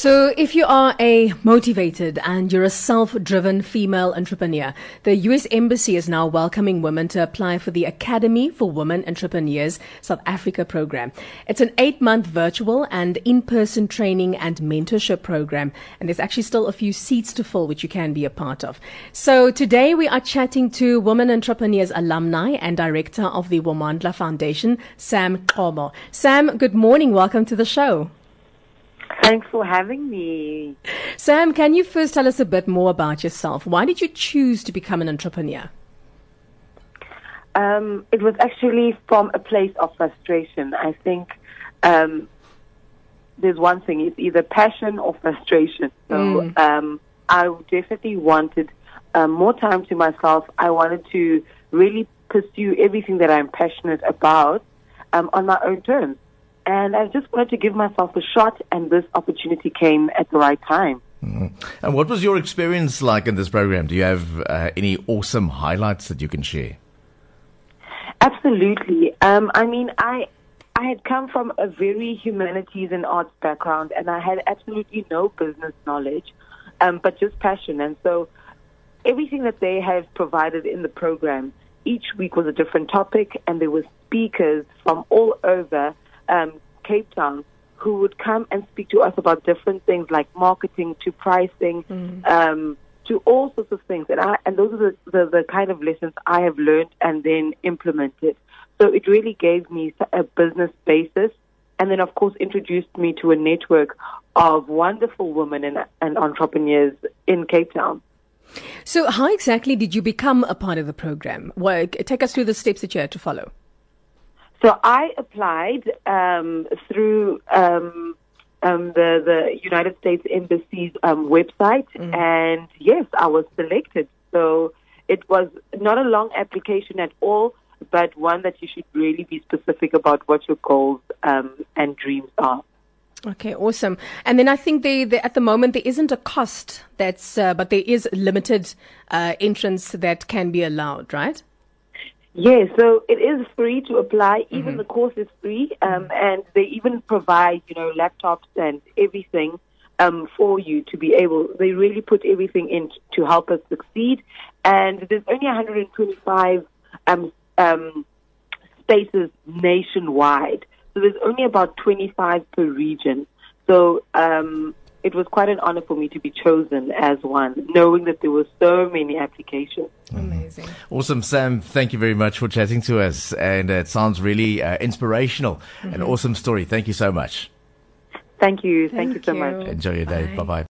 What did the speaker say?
So, if you are a motivated and you're a self driven female entrepreneur, the US Embassy is now welcoming women to apply for the Academy for Women Entrepreneurs South Africa program. It's an eight month virtual and in person training and mentorship program, and there's actually still a few seats to fill which you can be a part of. So, today we are chatting to Women Entrepreneurs alumni and director of the Womandla Foundation, Sam Qomo. Sam, good morning. Welcome to the show. Thanks for having me. Sam, can you first tell us a bit more about yourself? Why did you choose to become an entrepreneur? Um, it was actually from a place of frustration. I think um, there's one thing, it's either passion or frustration. So mm. um, I definitely wanted um, more time to myself. I wanted to really pursue everything that I'm passionate about um, on my own terms. And I just wanted to give myself a shot, and this opportunity came at the right time. Mm-hmm. And what was your experience like in this program? Do you have uh, any awesome highlights that you can share? Absolutely. Um, I mean, I I had come from a very humanities and arts background, and I had absolutely no business knowledge, um, but just passion. And so, everything that they have provided in the program, each week was a different topic, and there were speakers from all over um, Cape Town who would come and speak to us about different things like marketing to pricing mm. um, to all sorts of things. And, I, and those are the, the, the kind of lessons I have learned and then implemented. So it really gave me a business basis and then, of course, introduced me to a network of wonderful women and, and entrepreneurs in Cape Town. So, how exactly did you become a part of the program? Well, take us through the steps that you had to follow. So I applied um, through um, um, the the United States Embassy's um, website, mm. and yes, I was selected. So it was not a long application at all, but one that you should really be specific about what your goals um, and dreams are. Okay, awesome. And then I think they, they, at the moment there isn't a cost that's, uh, but there is limited uh, entrance that can be allowed, right? Yes, so it is free to apply. Even mm-hmm. the course is free, um, and they even provide, you know, laptops and everything um, for you to be able. They really put everything in to help us succeed. And there's only 125 um, um, spaces nationwide, so there's only about 25 per region. So um, it was quite an honor for me to be chosen as one, knowing that there were so many applications. Amazing. Awesome, Sam. Thank you very much for chatting to us. And uh, it sounds really uh, inspirational. Mm-hmm. An awesome story. Thank you so much. Thank you. Thank, Thank you so you. much. Enjoy your day. Bye bye.